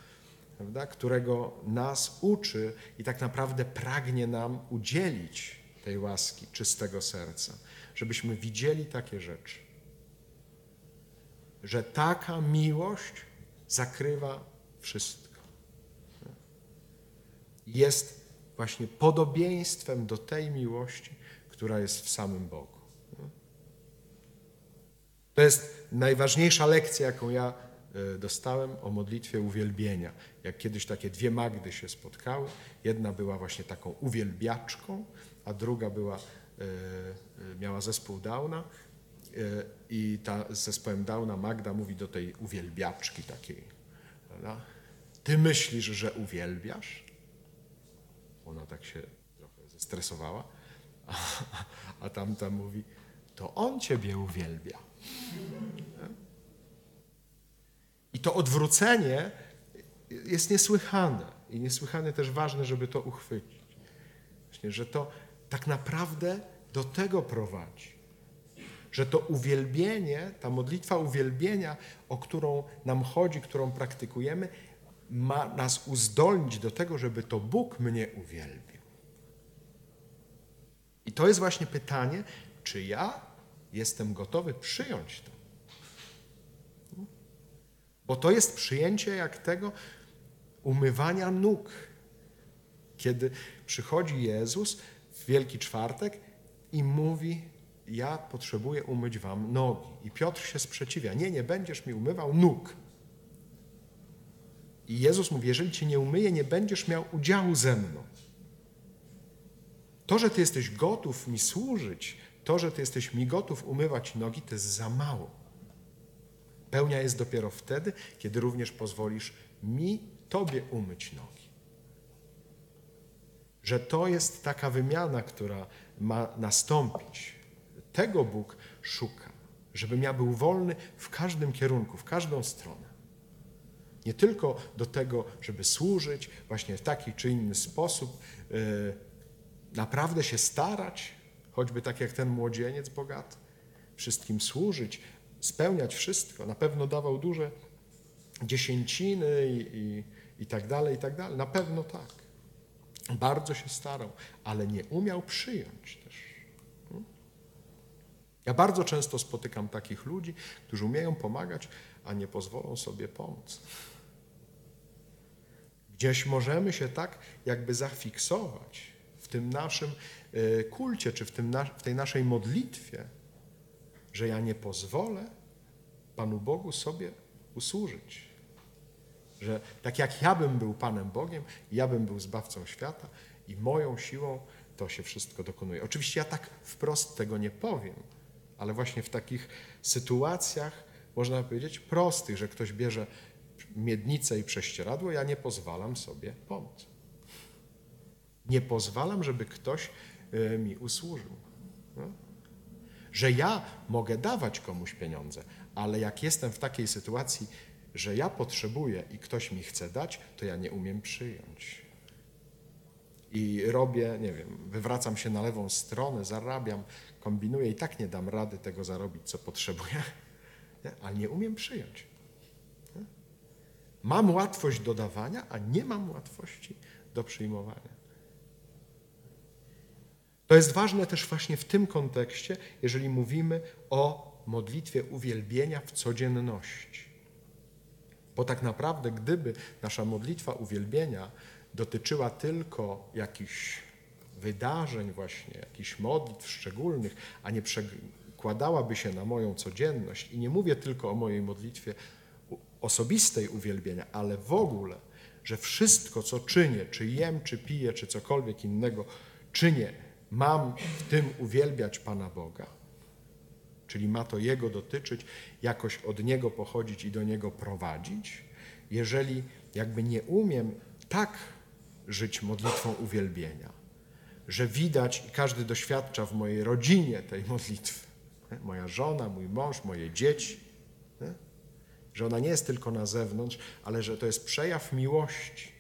prawda, którego nas uczy i tak naprawdę pragnie nam udzielić tej łaski czystego serca, żebyśmy widzieli takie rzeczy. Że taka miłość zakrywa wszystko. Jest właśnie podobieństwem do tej miłości, która jest w samym Bogu. To jest najważniejsza lekcja, jaką ja dostałem o modlitwie uwielbienia. Jak kiedyś takie dwie Magdy się spotkały, jedna była właśnie taką uwielbiaczką, a druga była, e, e, miała zespół Downa i ta z zespołem Downa Magda mówi do tej uwielbiaczki takiej, prawda? ty myślisz, że uwielbiasz? Ona tak się trochę zestresowała, a, a tamta mówi, to on ciebie uwielbia. I to odwrócenie jest niesłychane i niesłychanie też ważne, żeby to uchwycić. Właśnie, że to tak naprawdę do tego prowadzi. Że to uwielbienie, ta modlitwa uwielbienia, o którą nam chodzi, którą praktykujemy, ma nas uzdolnić do tego, żeby to Bóg mnie uwielbił. I to jest właśnie pytanie, czy ja jestem gotowy przyjąć to. Bo to jest przyjęcie jak tego umywania nóg. Kiedy przychodzi Jezus w Wielki Czwartek i mówi: Ja potrzebuję umyć wam nogi. I Piotr się sprzeciwia: Nie, nie będziesz mi umywał nóg. I Jezus mówi: Jeżeli cię nie umyję, nie będziesz miał udziału ze mną. To, że ty jesteś gotów mi służyć, to, że ty jesteś mi gotów umywać nogi, to jest za mało. Pełnia jest dopiero wtedy, kiedy również pozwolisz mi, tobie umyć nogi. Że to jest taka wymiana, która ma nastąpić. Tego Bóg szuka, żebym ja był wolny w każdym kierunku, w każdą stronę. Nie tylko do tego, żeby służyć właśnie w taki czy inny sposób, yy, naprawdę się starać, choćby tak jak ten młodzieniec bogaty, wszystkim służyć, spełniać wszystko. Na pewno dawał duże dziesięciny i, i, i tak dalej, i tak dalej. Na pewno tak. Bardzo się starał, ale nie umiał przyjąć też. Ja bardzo często spotykam takich ludzi, którzy umieją pomagać, a nie pozwolą sobie pomóc. Gdzieś możemy się tak jakby zafiksować w tym naszym e, kulcie, czy w, tym, w tej naszej modlitwie, że ja nie pozwolę Panu Bogu sobie usłużyć. Że tak jak ja bym był Panem Bogiem, ja bym był zbawcą świata i moją siłą to się wszystko dokonuje. Oczywiście ja tak wprost tego nie powiem, ale właśnie w takich sytuacjach, można powiedzieć, prostych, że ktoś bierze miednicę i prześcieradło, ja nie pozwalam sobie pomóc. Nie pozwalam, żeby ktoś e, mi usłużył. No? Że ja mogę dawać komuś pieniądze, ale jak jestem w takiej sytuacji, że ja potrzebuję i ktoś mi chce dać, to ja nie umiem przyjąć. I robię, nie wiem, wywracam się na lewą stronę, zarabiam, kombinuję i tak nie dam rady tego zarobić, co potrzebuję, nie? ale nie umiem przyjąć. Nie? Mam łatwość do dawania, a nie mam łatwości do przyjmowania. To jest ważne też właśnie w tym kontekście, jeżeli mówimy o modlitwie uwielbienia w codzienności. Bo tak naprawdę, gdyby nasza modlitwa uwielbienia dotyczyła tylko jakichś wydarzeń, właśnie jakichś modlitw szczególnych, a nie przekładałaby się na moją codzienność, i nie mówię tylko o mojej modlitwie osobistej uwielbienia, ale w ogóle, że wszystko, co czynię, czy jem, czy piję, czy cokolwiek innego, czynię mam w tym uwielbiać Pana Boga, czyli ma to Jego dotyczyć, jakoś od Niego pochodzić i do Niego prowadzić, jeżeli jakby nie umiem tak żyć modlitwą uwielbienia, że widać i każdy doświadcza w mojej rodzinie tej modlitwy, moja żona, mój mąż, moje dzieci, że ona nie jest tylko na zewnątrz, ale że to jest przejaw miłości,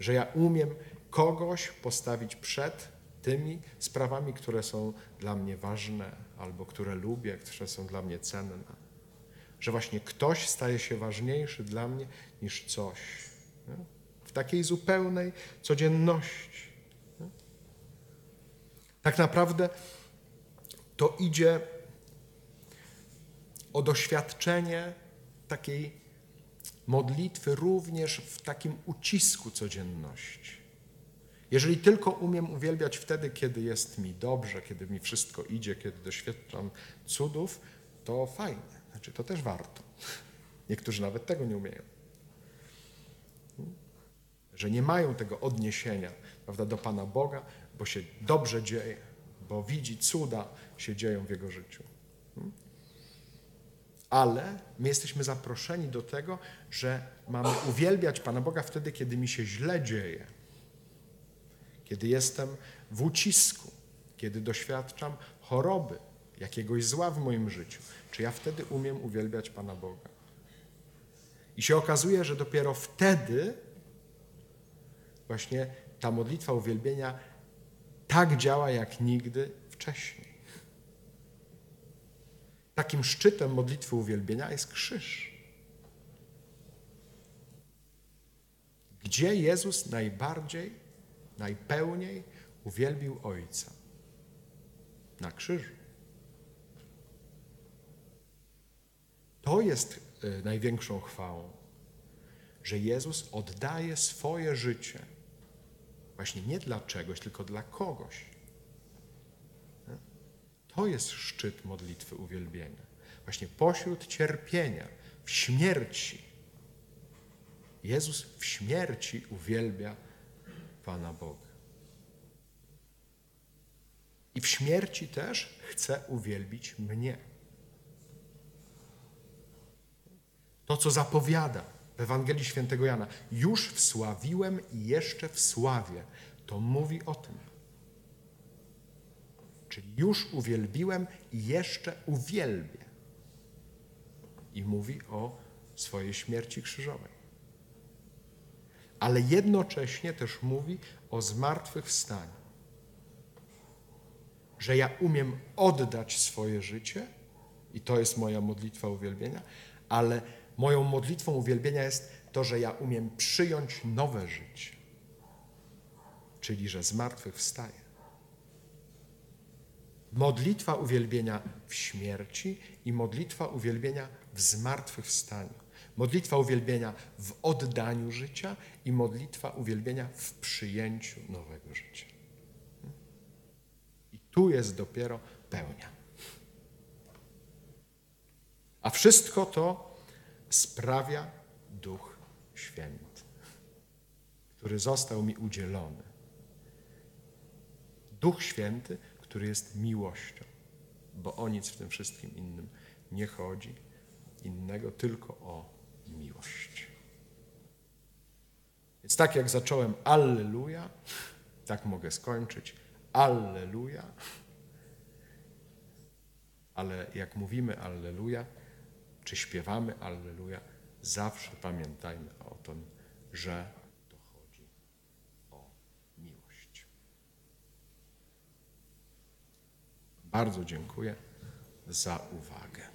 że ja umiem kogoś postawić przed tymi sprawami, które są dla mnie ważne albo które lubię, które są dla mnie cenne. Że właśnie ktoś staje się ważniejszy dla mnie niż coś. Nie? W takiej zupełnej codzienności. Nie? Tak naprawdę to idzie o doświadczenie takiej modlitwy również w takim ucisku codzienności. Jeżeli tylko umiem uwielbiać wtedy, kiedy jest mi dobrze, kiedy mi wszystko idzie, kiedy doświadczam cudów, to fajnie. Znaczy, to też warto. Niektórzy nawet tego nie umieją. Że nie mają tego odniesienia prawda, do Pana Boga, bo się dobrze dzieje, bo widzi cuda się dzieją w Jego życiu. Ale my jesteśmy zaproszeni do tego, że mamy uwielbiać Pana Boga wtedy, kiedy mi się źle dzieje, kiedy jestem w ucisku, kiedy doświadczam choroby, jakiegoś zła w moim życiu. Czy ja wtedy umiem uwielbiać Pana Boga? I się okazuje, że dopiero wtedy właśnie ta modlitwa uwielbienia tak działa jak nigdy wcześniej. Takim szczytem modlitwy uwielbienia jest krzyż. Gdzie Jezus najbardziej, najpełniej uwielbił Ojca? Na krzyżu. To jest y, największą chwałą, że Jezus oddaje swoje życie właśnie nie dla czegoś, tylko dla kogoś. To jest szczyt modlitwy uwielbienia. Właśnie pośród cierpienia, w śmierci. Jezus w śmierci uwielbia Pana Boga. I w śmierci też chce uwielbić mnie. To, co zapowiada w Ewangelii Świętego Jana, już wsławiłem i jeszcze wsławię, to mówi o tym. Czyli już uwielbiłem i jeszcze uwielbię. I mówi o swojej śmierci krzyżowej. Ale jednocześnie też mówi o zmartwychwstaniu. Że ja umiem oddać swoje życie, i to jest moja modlitwa uwielbienia, ale moją modlitwą uwielbienia jest to, że ja umiem przyjąć nowe życie, czyli że zmartwychwstaję. Modlitwa uwielbienia w śmierci i modlitwa uwielbienia w zmartwychwstaniu. Modlitwa uwielbienia w oddaniu życia i modlitwa uwielbienia w przyjęciu nowego życia. I tu jest dopiero pełnia. A wszystko to sprawia Duch Święty, który został mi udzielony. Duch Święty, który jest miłością, bo o nic w tym wszystkim innym nie chodzi, innego tylko o miłość. Więc tak jak zacząłem Alleluja, tak mogę skończyć Alleluja. Ale jak mówimy Alleluja, czy śpiewamy Alleluja, zawsze pamiętajmy o tym, że to chodzi o miłość. Bardzo dziękuję za uwagę.